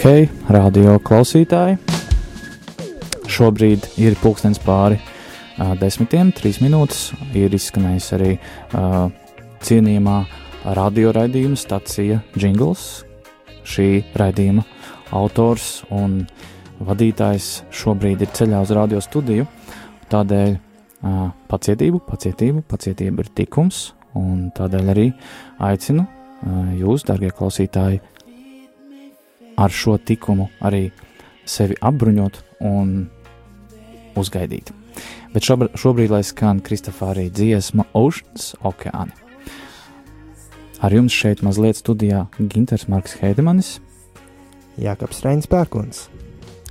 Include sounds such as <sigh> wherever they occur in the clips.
Hei, radio klausītāji! Šobrīd ir pulkstenis pāri uh, desmitiem, trīs minūtes. Ir izskanējis arī uh, cienījamā radio raidījuma stacija Jingles. Šī raidījuma autors un vadītājs šobrīd ir ceļā uz radio studiju. Tādēļ uh, pacietību, pacietību, pacietība ir tikums, un tādēļ arī aicinu uh, jūs, darbie klausītāji, ar šo tikumu arī sevi apbruņot un uzgaidīt. Bet šobrīd, šobrīd lai skan Kristofārī dziesma Oceans Okeāni. Ar jums šeit mazliet studijā Ginters Marks Heidemanis, Jākaps Reinis Pērkons.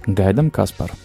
Gaidam Kasparu.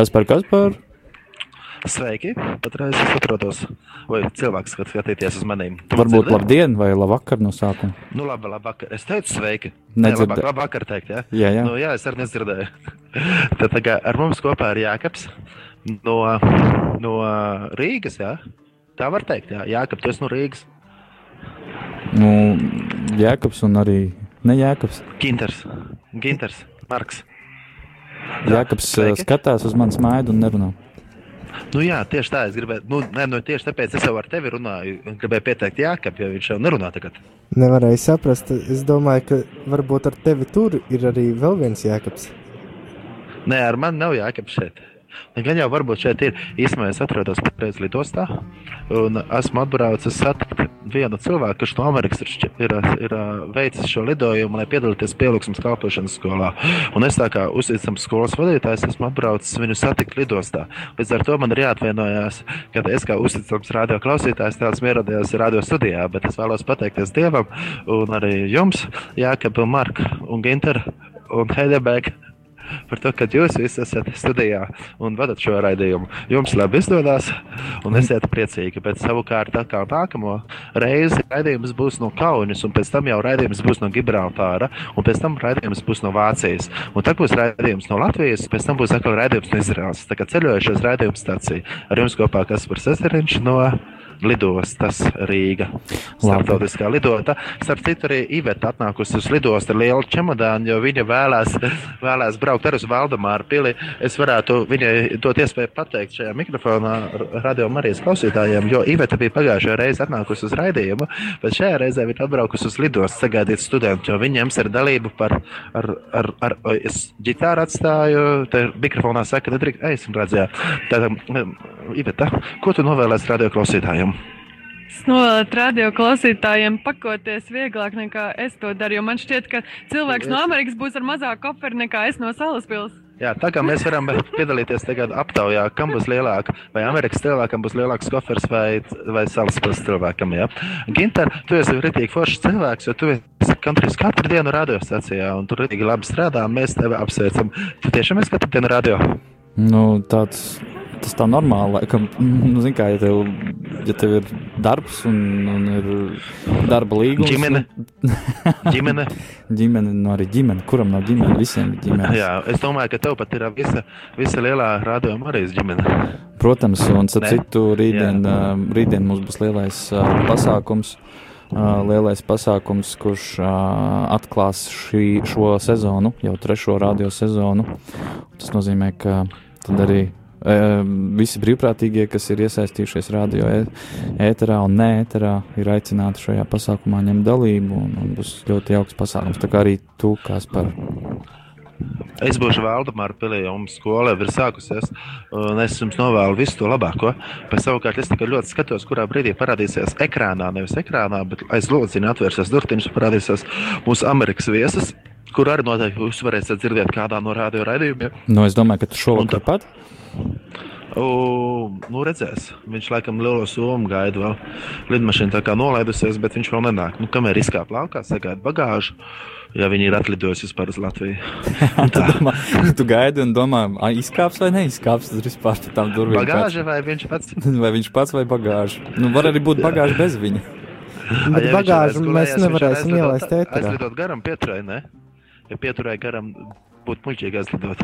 Kas par kas par? Sveiki! Patreiz es atrodos, vai cilvēks, skatīties uz maniem. Varbūt labdien vai labvakar no sākuma. Nu, labi, labvakar. Es teicu sveiki. Nedzird... Nē, labāk, labvakar teikt, jā? Jā, jā. Nu, jā, es arī nedzirdēju. <laughs> Tad kā ar mums kopā ir Jākaps no, no Rīgas, jā? Tā var teikt, jā. Jākap, tu esi no Rīgas. Nu, Jēkabs un arī ne Jēkabs. Ginters. Ginters. Marks. Sveiki. skatās uz manas maidu un nerunā. Nu, jā, tieši tā. Es gribēju, nu, nē, nu, tieši tāpēc es jau ar tevi runāju. un Gribēju pieteikt Jākap, jo viņš jau nerunā tagad. Nevarēju saprast. Es domāju, ka varbūt ar tevi tur ir arī vēl viens jēkabs. Nē, ar mani nav jākap šeit. Gan jau varbūt šeit ir. Īstenībā es atrodos patreiz lidostā un esmu atbraucis satikt vienu cilvēku, kurš no Amerikas ir, ir, ir veicis šo lidojumu, lai piedalīties pielūgsmes kalpošanas skolā. Un es tā kā uzticams skolas vadītājs esmu atbraucis viņu satikt lidostā. Līdz ar to man ir jāatvainojas, ka es kā uzticams radio klausītājs tāds ieradījos radio studijā, bet es vēlos pateikties Dievam un arī jums, Jākab, Marka un Ginter un Heidelberg par to, ka jūs visi esat studijā un vadat šo raidījumu. Jums labi izdodas, un esiet priecīgi. Bet savukārt, atkal nākamo reizi raidījums būs no Kaunas, un pēc tam jau raidījums būs no Gibraltāra, un pēc tam raidījums būs no Vācijas. Un tad būs raidījums no Latvijas, pēc tam būs atkal raidījums no Izraels. Tā kā ceļojušais raidījums stācija. Ar jums kopā Kaspars Eseriņš no lidostas Rīga. Startautiskā lidota. Starp citu, arī Iveta atnākusi uz lidostu ar lielu čemodānu, jo viņa vēlās, vēlās braukt arī uz Valdemāru pili. Es varētu viņai dot iespēju pateikt šajā mikrofonā radio Marijas klausītājiem, jo Iveta bija pagājušajā reizē atnākusi uz raidījumu, bet šajā reizē viņa atbraukusi uz lidostu sagaidīt studentu, jo viņa ņems ar dalību par, ar, ar, ar, ar es ģitāru atstāju, te mikrofonā saka, nedrīkst, es redzēju. Tātad, Iveta, ko tu novēlēsi radio klausītājiem? Es novēlu radio klausītājiem pakoties vieglāk nekā es to daru. Jo man šķiet, ka cilvēks no Amerikas būs ar mazāku koferu nekā es no Salaspils. Jā, tā kā mēs varam piedalīties tagad aptaujā, kam būs lielāka, vai Amerikas cilvēkam būs lielāks kofers vai, vai salaspils cilvēkam. Jā. Ginter, tu esi rītīgi foršs cilvēks, jo tu esi kandrīz katru dienu radiostacijā un tur rītīgi labi strādā, un mēs tevi apsveicam. Tu tiešām esi katru dienu radio? Nu, tāds, tas tā normāli, laikam, <laughs> nu, zin kā, ja tev, ja tev ir darbs un, un ir darba līgums. Ģimene. <laughs> Ģimene. ģimene, nu arī ģimene, kuram nav ģimene, visiem ir ģimene. Jā, es domāju, ka tev pat ir visa, visa lielā radio Marijas ģimene. Protams, un starp citu, rītdien, uh, rītdien mums būs lielais uh, pasākums. Uh, lielais pasākums, kurš uh, atklās šī, šo sezonu, jau trešo radio sezonu. Tas nozīmē, ka tad arī visi brīvprātīgie, kas ir iesaistījušies radio ēterā un nē, ēterā, ir aicināti šajā pasākumā ņemt dalību. Un, un būs ļoti jauks pasākums. Tā kā arī tu, kas par Es būšu Valdemāra pilī, un skola jau ir sākusies. Es jums novēlu visu to labāko. Pēc savukārt es tikai ļoti skatos, kurā brīdī parādīsies ekrānā, nevis ekrānā, bet aiz lodziņa atvērsies durtiņš, parādīsies mūsu Amerikas viesis, kur arī noteikti jūs varēsiet dzirdēt kādā no radio raidījumiem. Nu, es domāju, ka tu šovakar tā- pat. U, nu, redzēs. Viņš laikam lielo somu gaida vēl. Lidmašīna tā kā nolaidusies, bet viņš vēl nenāk. Nu, kamēr izkāpa laukā, sagaida bagāžu, ja viņi ir atlidojuši vispār uz Latviju. <laughs> Un Tu, tā. domā, tu gaidi un domā, "Ai, izkāps vai neizkāps. Tur vispār pie tām durvīm. Bagāža vai viņš pats? <laughs> Vai viņš pats vai bagāža? Nu, var arī būt bagāža bez viņa. <laughs> Bet ja bagāžu mēs nevarēsim ielaist ēterā. Aizlidot garām pieturēji, ne? Ja pieturēji garām, būtu muļķīgi aizlidot.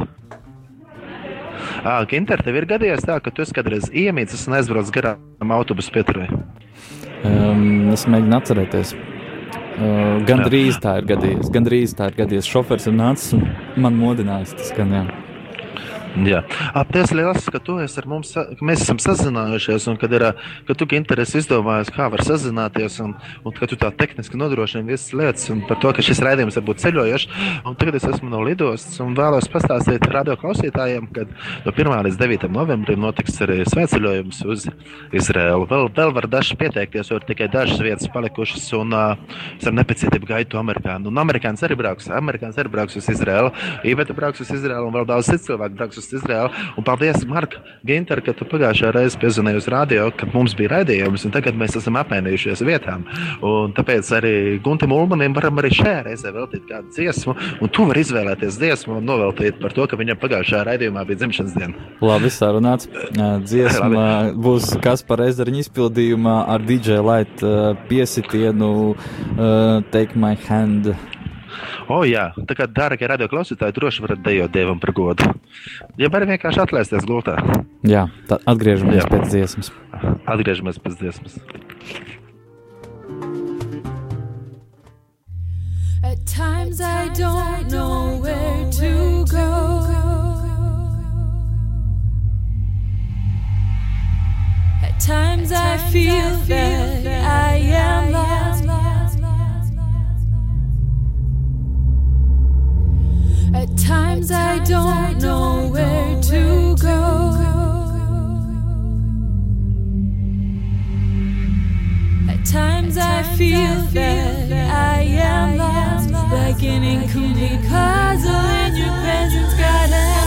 Ā, Ginter, tev ir gadījies tā, ka tu kādreiz iemīcis un aizbraucis garām autobusu pieturēji. Um, es mēģinu atcerēties. Uh, Gan drīz tā ir gadījies. Gan drīz tā ir gadījies. Šofers ir nācis un man modinājis. Tas, ka, jā. Jā, apties liels, ka tu esi ar mums, ka mēs esam sazinājušies, un kad ir, ka tu interesi izdomājies, kā var sazināties, un, un ka tu tā tehniski nodrošini visas lietas, un par to, ka šis raidījums var būt ceļojošs. Un tagad es esmu no lidostas, un vēlos pastāstīt radio klausītājiem, ka no 1. līdz 9. novembrim notiks arī svētceļojums uz Izraēlu. Vēl, vēl var daži pieteikties, jo ir tikai dažas vietas palikušas, un uh, es ar nepacietību gaidu amerikāņu. Un amerikānis arī brauks, amerikānis arī brauks uz Izraēlu, Iveta brauks uz Izraēlu, un vēl daudz citu cilvēku brauks uz uz Izraelu. Un paldies, Marka, Ginter, ka tu pagājušajā reizē piezvanīji uz radio, kad mums bija raidījums, un tagad mēs esam apmainījušies vietām. Un tāpēc arī Guntim Ulmanim varam arī šajā reizē veltīt kādu dziesmu, un tu vari izvēlēties dziesmu un noveltīt par to, ka viņam pagājušajā raidījumā bija dzimšanas diena. Labi, sarunāts. <laughs> Dziesma būs Kaspar Ezeriņa izpildījumā ar DJ Light piesitienu Take My Hand. O, jā, tā kā dārgie radio klausītāji, droši varat dejot dievam par godu. Ja arī vienkārši atlaisties gultā. Jā, tad atgriežamies jā. pēc dziesmas. Atgriežamies pēc dziesmas. At times I don't know where to go. At times I feel that I am lost. At times I don't know where to go. At times I feel that I am lost, like an incomplete puzzle in your presence, God.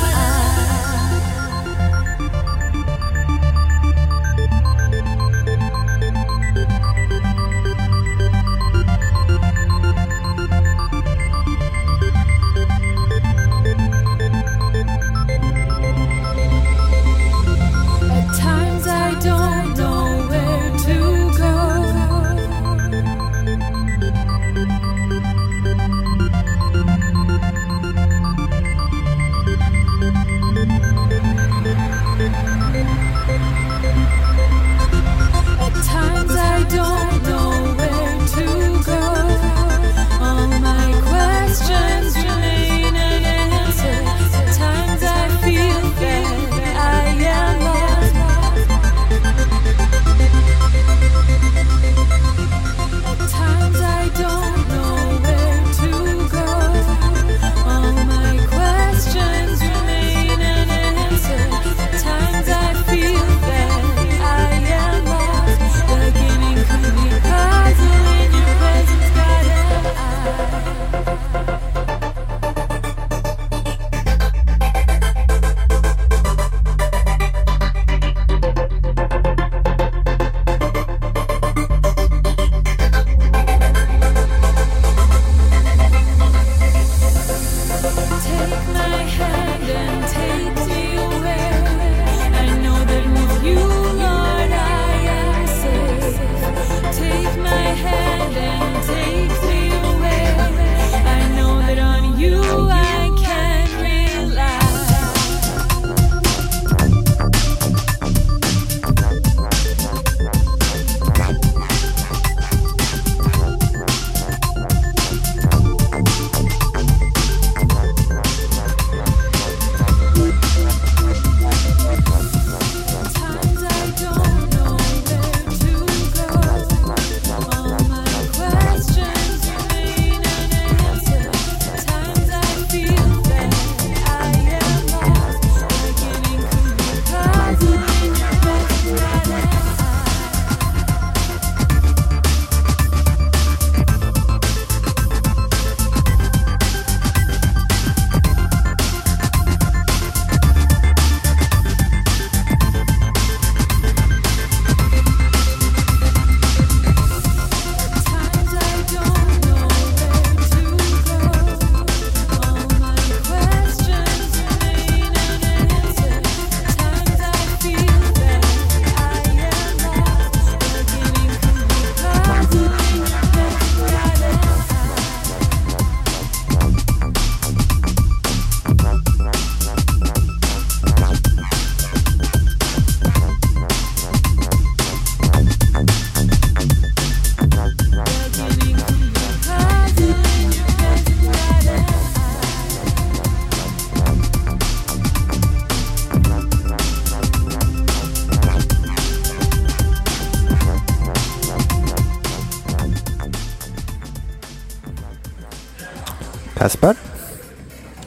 Kaspar?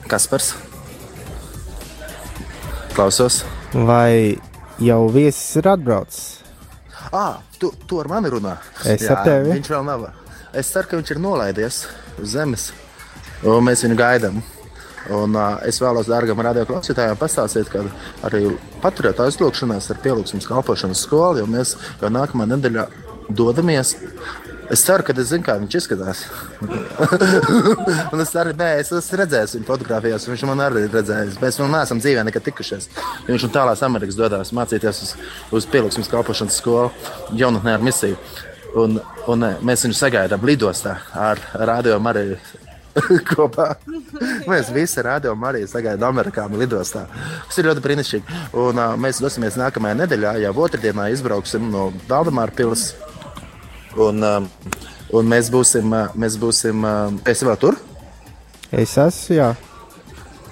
Kaspars. Klausos. Vai jau viesis ir atbraucis? Ah, tu, tu ar mani runā. Es Jā, ar tevi. Viņš vēl nav. Es ceru, ka viņš ir nolaidies uz zemes. Un mēs viņu gaidām. Un, uh, es vēlos, dārgam, radioklausītājiem pastāstīt, ka arī paturiet aizlūgšanās ar pielūgsmes kalpošanas skolu, jo mēs jau nākamā nedēļā dodamies. Es ceru, ka es zinu, kā viņš izskatās. <laughs> un es arī nē, es esmu redzējis viņa fotografijās, viņš man arī ir redzējis. Mēs vēl neesam dzīvē nekad tikušies. Viņš no tālās Amerikas dodas mācīties uz, uz pielūgsmes kalpošanas skolu jaunatnē ar misiju. Un, un mēs viņu sagaidām lidostā ar radio Mariju <laughs> kopā. Mēs visi rādījām arī sagaidām amerikāņu lidostā. Tas ir ļoti brīnišķīgi. Un, uh, mēs dosimies nākamajā nedēļā, jau otrdienā izbrauksim no Valdemāra pilsētas. Un, um, un mēs būsim, uh, mēs būsim, uh, es vēl tur. Es esmu, jā.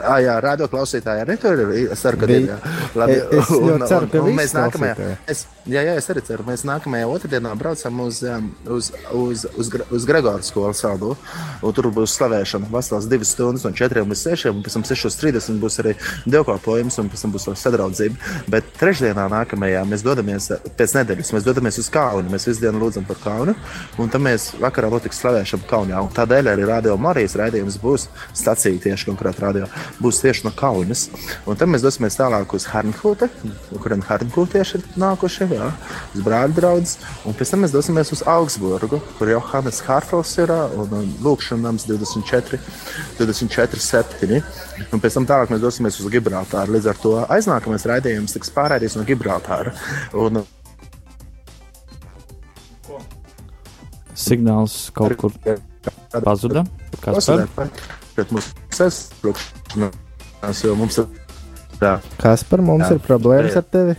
Ah, jā, radio klausītāji arī tur ir. Es ceru, ka Bija- ir. Labi, Es ļoti ceru, ka visi mēs nākamajā, es, jā, jā, es arī ceru, mēs nākamajā otrdienā braucam uz, um, uz, uz, uz, uz Gregoras skolu saldu. Tur būs slavēšana vesels divas stundas no 4 līdz 6. Un pēc tam 6.30 būs arī dievkalpojums un pēc tam būs vēl sadraudzība. Bet trešdienā nākamajā mēs dodamies pēc nedēļas. Mēs dodamies uz Kaunu. Mēs visu dienu lūdzam par Kaunu. Un tad mēs vakarā notiks slavēšana Kaunijā. Un tādēļ arī Radio Marijas raidījums būs stacija tieši konkrēti radio. Būs tieši no Kaunas. Un tad mēs dosimies tālāk uz Harnkūte, kuriem Harnkūtieši ir nākuši, jā, uz brāļu draugus. Un pēc tam mēs dosimies uz Augsburgu, kur Johannes Harfels ir ā, un, un lūkšanams 24, 24, 7. Un pēc tam tālāk mēs dosimies uz Gibraltāru. Līdz ar to aiznākamais raidījums tiks pārraidīts no Gibraltāra. Un, Signāls kaut kur pazuda. Kas mums ir. Jā. Kas par mums Jā. ir problēmas ar tevi?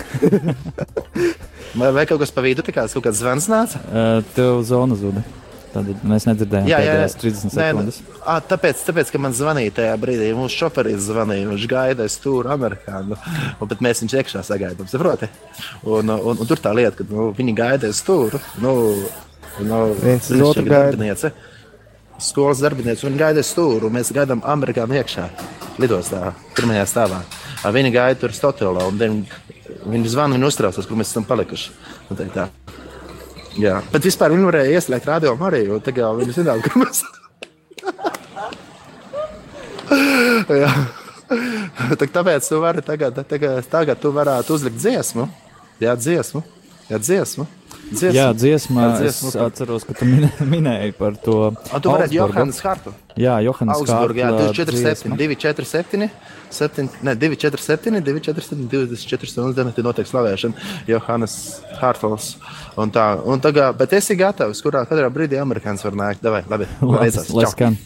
<laughs> Vai, vai kaut kas pa vidu, tā kā kaut kāds zvans nāca? Uh, tev zona zuda. Tad mēs nedzirdējām Jā, jā, jā. pēdējās 30 Nē, sekundes. À, tāpēc, tāpēc, ka man zvanīja tajā brīdī, mūsu šoferis zvanīja, viņš gaida stūri amerikāņu, un bet mēs viņus iekšā sagaidām, saproti? Un, un, un tur tā lieta, ka nu, viņi gaida stūri, nu, nu Viens uz otru darbiniece, skolas darbiniece, un viņi gaida stūri, un mēs gaidām amerikāņu iekšā, lidostā, pirmajā stāvā. Viņi gaida tur stotelā, un viņi, viņi zvana, viņi uztraucas, kur mēs esam palikuši. Un tā. Jā, bet vispār viņi varēja ieslēgt radio arī, jo tagad viņi zināja, kur mēs. <laughs> Tak tāpēc tu vari tagad, tagad, tagad tu varētu uzlikt dziesmu. Jā, dziesmu. Jā, dziesmu. Dziesmu. Jā, dziesmā. Jā, Es dziesmu par- atceros, ka tu minē, minēji par to. A, tu varētu. Johannes Hartu. Jā, Johannes Augsburgā, jā, Kārkla 247, dziesma. 247, 7, ne, 247, 247, 24 stundas dienā tie notiek slavēšana. Johannes Hartfels. Un tā, un tagad, bet esi gatavs, kurā katrā brīdī amerikānis var nākt. Davai, labi, lai čau. skan.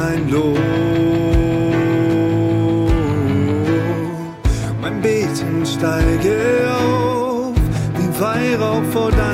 Mein Lob. Mein Beten steige auf, wie Weihrauch vor deinem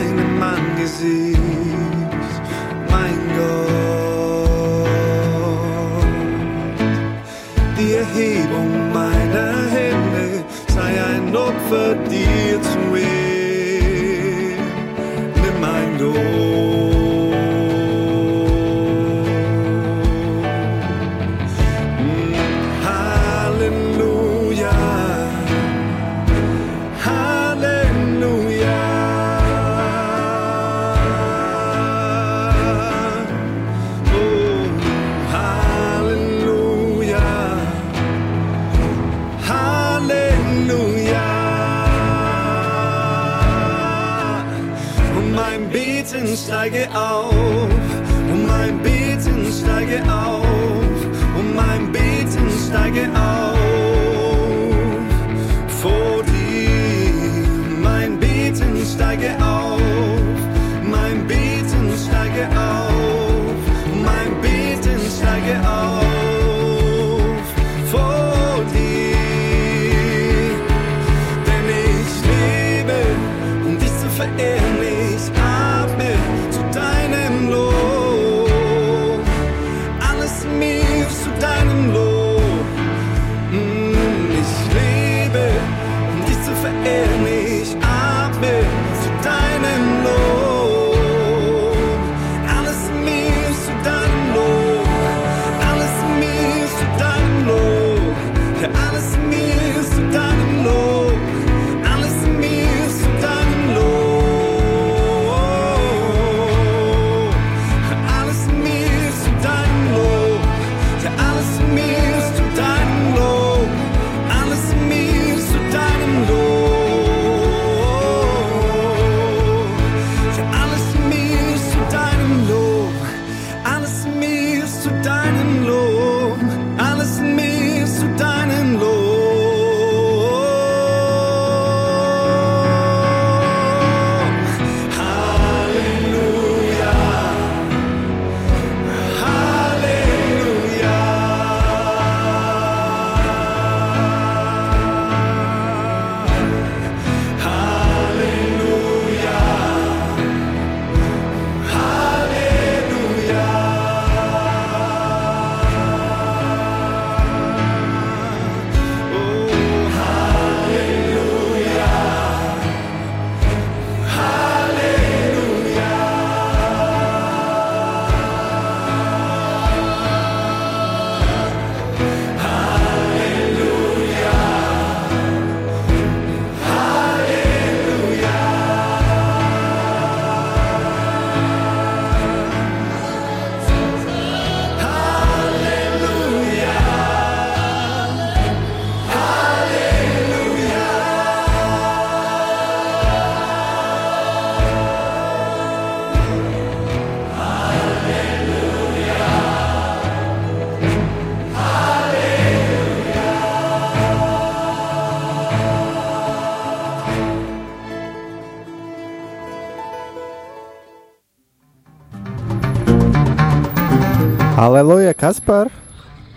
kas par?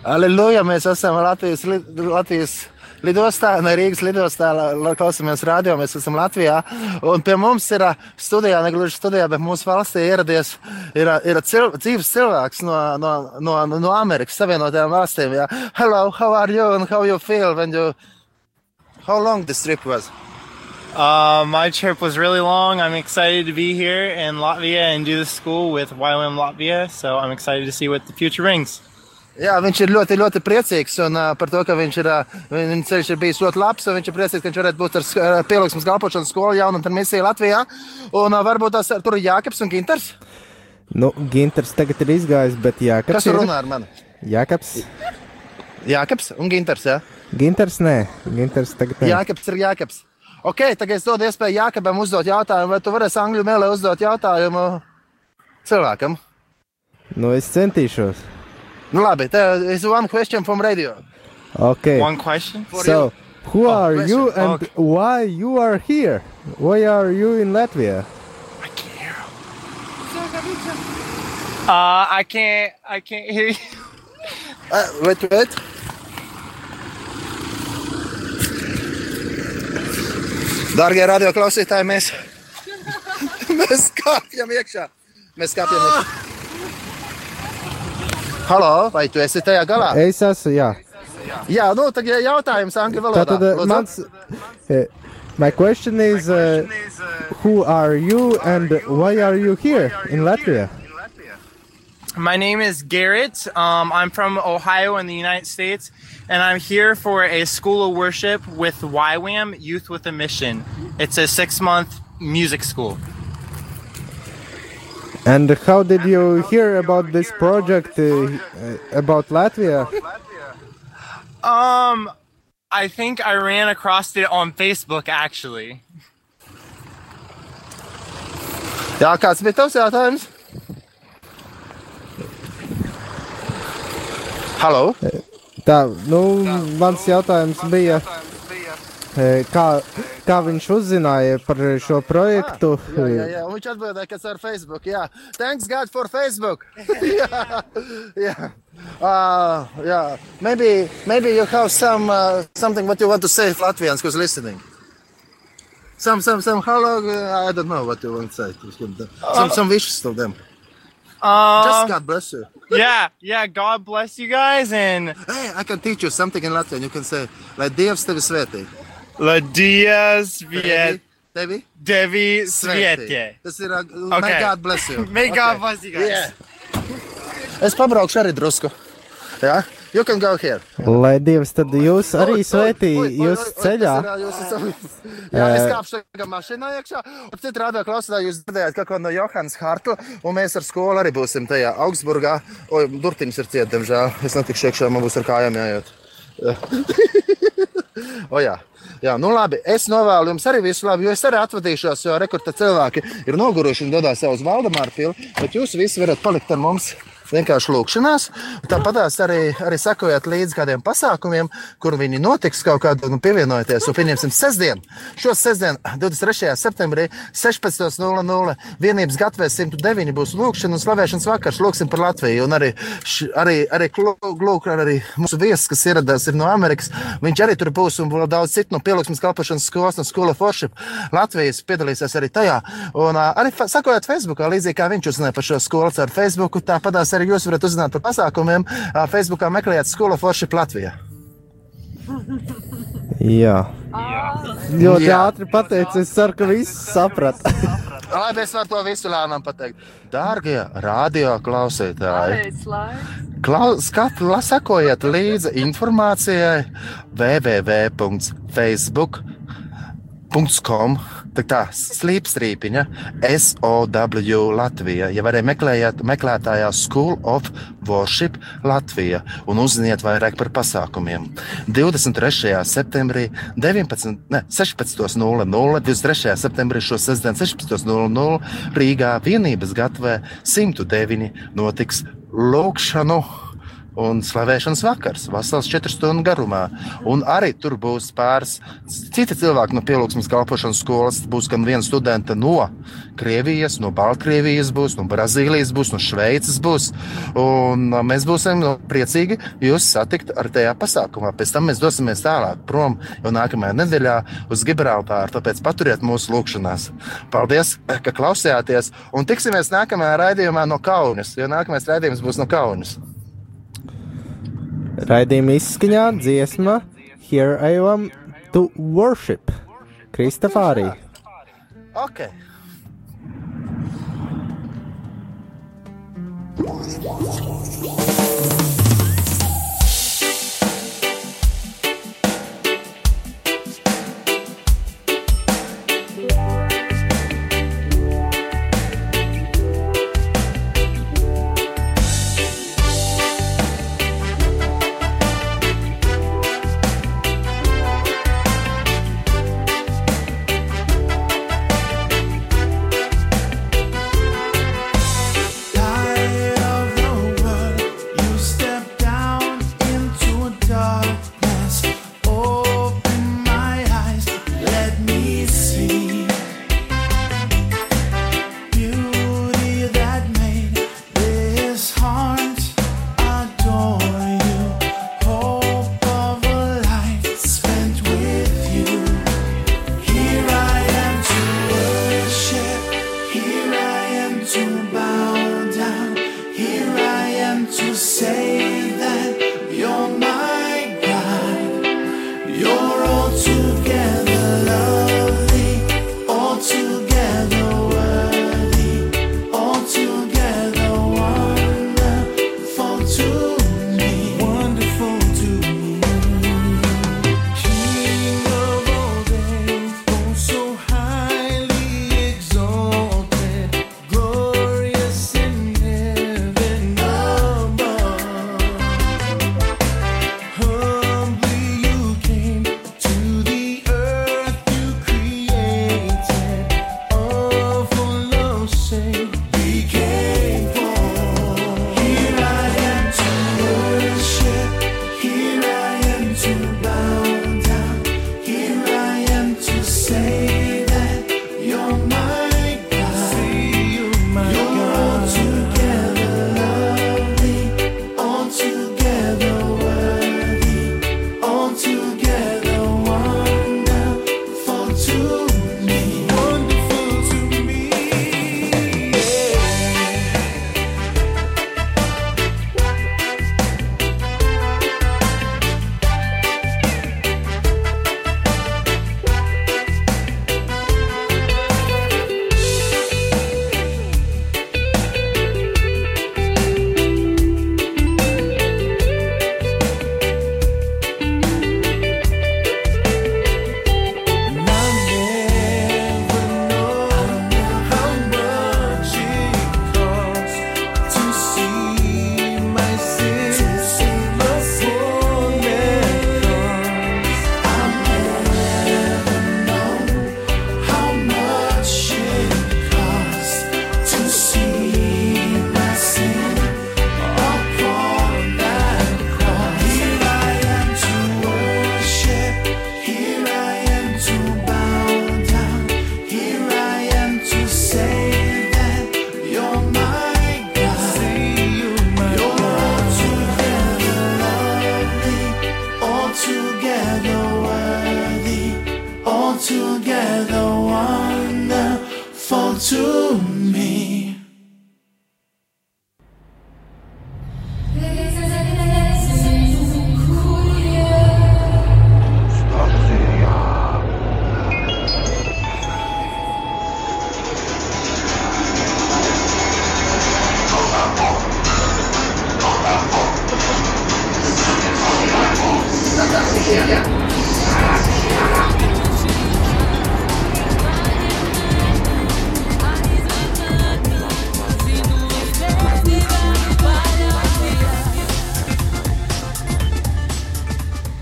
Aleluja! Mēs esam Latvijas, Latvijas lidostā, ne Rīgas lidostā, la- la- klausāmies radio. Mēs esam Latvijā. Un pie mums ir studijā, ne gluži studijā, bet mūsu valstī ieradies ir, ir cil, dzīves cilvēks no, no, no, no Amerikas Savienotajām valstīm. Jā. Hello, how are you and how you feel when you. How long this trip was? Uh, my trip was really long. I'm excited to be here in Latvia and do the school with YWAM Latvia. So I'm excited to see what the future brings. Jā, viņš ir ļoti, ļoti priecīgs un, uh, par to, ka viņš ir, uh, viņa ceļš ir bijis ļoti labs. un Viņš ir priecīgs, ka viņš varētu būt ar ar pieliksmes kalpošanas skolu jaunu un misiju Latvijā. Un uh, varbūt tās tur ir Jākaps un Ginters. Nu, Ginters tagad ir izgājis, bet Jākaps Kas tur ir. runā ar mani? Jākaps. Jākaps un Ginters. Jā, Ginters nē, Ginters tagad nē. Jākaps ir Jākaps. Ok, tagad es dodu iespēju Jākabam uzdot jautājumu, vai tu varēsi angļu mēlē uzdot jautājumu cilvēkam? Nu, es centīšos. Nu, labi, tā ir one question from radio. Okay. One question. So, who Oh, are question. you and Okay. why you are here? Why are you in Latvia? Uh, I can't. I can't hear you. Uh, wait, wait. Darbie radio klausītāji, mēs, mēs kāpjam iekšā. Mēs kāpjam iekšā. Halo, vai tu esi tajā galā? Es esmu, jā. Jā, nu tagad jautājums angļu valodā. Tātad, Lūdzu. mans, uh, my question is, uh, who are you and why are you here in Latvia? My name is Garrett. Um, I'm from Ohio in the United States, and I'm here for a school of worship with YWAM Youth with a Mission. It's a six-month music school. And how did you hear about this project uh, about Latvia? Um, I think I ran across it on Facebook actually. Jā, kāds bija tavs jautājums? Halo? Tā, nu, mans jautājums bija, eh, kā, kā viņš uzzināja par šo projektu? Jā, jā, jā. Un viņš atbildēja, kas ar Facebook. Jā, thanks God for Facebook. <laughs> <laughs> jā, jā. Uh, yeah. Maybe, maybe you have some uh, something what you want to say, Latvians, who's listening. Some, some, some. How long? Uh, I don't know what you want to say. Some, some wishes to them. Uh, Just God bless you. Yeah, yeah. God bless you guys and Hey, I can teach you something in Latvian. You can say, lai Dievs tevi svētī. La Diaz Tevi, Viet tevi Devi svētī. Tas ir, uh, may Okay. God bless you. <laughs> May God Okay. bless you guys. Yeah. Es pabraukšu arī drusku. Jā, you can go here. Lai Dievs tad jūs arī svētī jūs ceļā. Jā, es kāpšu tagad mašīnā iekšā. Un citu rādā klausītāju jūs dzirdējāt kaut ko no Johans Hartla, un mēs ar skolu arī būsim tajā Augsburgā. Oi, durtiņas ir ciet, diemžēl. Es netikšu iekšā, man būs ar kājām jājūt. <laughs> O, jā. Jā, nu labi. Es novēlu jums arī visu labu, jo es arī atvadīšos, jo rekorda cilvēki ir noguruši un dodas jau uz Valdemāru pili, bet jūs visi varat palikt ar mums. Vienkārši lūkšanās. Tāpat arī, arī sekojot līdzi kādiem pasākumiem, kur viņi notiks kaut kādā nu, pievienojoties. Un pieņemsim, sestdien, šo sestdienu, 23. septembrī, 16.00. vienības gatavē 109 būs lūkšana un slavēšanas vakars. Lūksim par Latviju. Un arī, š, arī, arī, lūk, arī mūsu viesis, kas ieradās no Amerikas, viņš arī tur būs un vēl daudz citu no pielūgsmes kalpošanas skolas, no School of Worship. Latvijas piedalīsies arī tajā. Un arī sakojot Facebookā, līdzīgi kā viņš uzzināja par šo skolu caur Facebooku, tāpat arī jūs varat uzzināt par pasākumiem. Facebookā meklējiet School of Worship Latvijā. Jā. Ļoti Jā. ātri pateicu, es ceru, ka viss saprat. Labi, es varu to visu lēnām pateikt. Dārgie radio klausītāji! Klau, skat, la, sekojiet līdzi informācijai www.facebook.com. Tā tā slīpstrīpiņa, SOW Latvija. Ja arī meklējiet, meklētājā School of Worship Latvija un uzziniet vairāk par pasākumiem. 23. septembrī 19, ne, 16.00, 23. septembrī šo sestdienu 16.00 Rīgā vienības gatavē 109 notiks lūkšanu un slavēšanas vakars, vesels četru stundu garumā. Un arī tur būs pāris citi cilvēki no pielūgsmes kalpošanas skolas. Būs gan viena studenta no Krievijas, no Baltkrievijas, būs, no Brazīlijas, būs, no Šveices. Būs. Un mēs būsim priecīgi jūs satikt ar tajā pasākumā. Pēc tam mēs dosimies tālāk prom jau nākamajā nedēļā uz Gibraltāru. Tāpēc paturiet mūsu lūgšanās. Paldies, ka klausījāties! Un tiksimies nākamajā raidījumā no Kaunas, jo nākamais raidījums būs no Kaunas. Raidījuma izskaņā dziesma Here I am to worship Kristofārī. Ok. Thank you.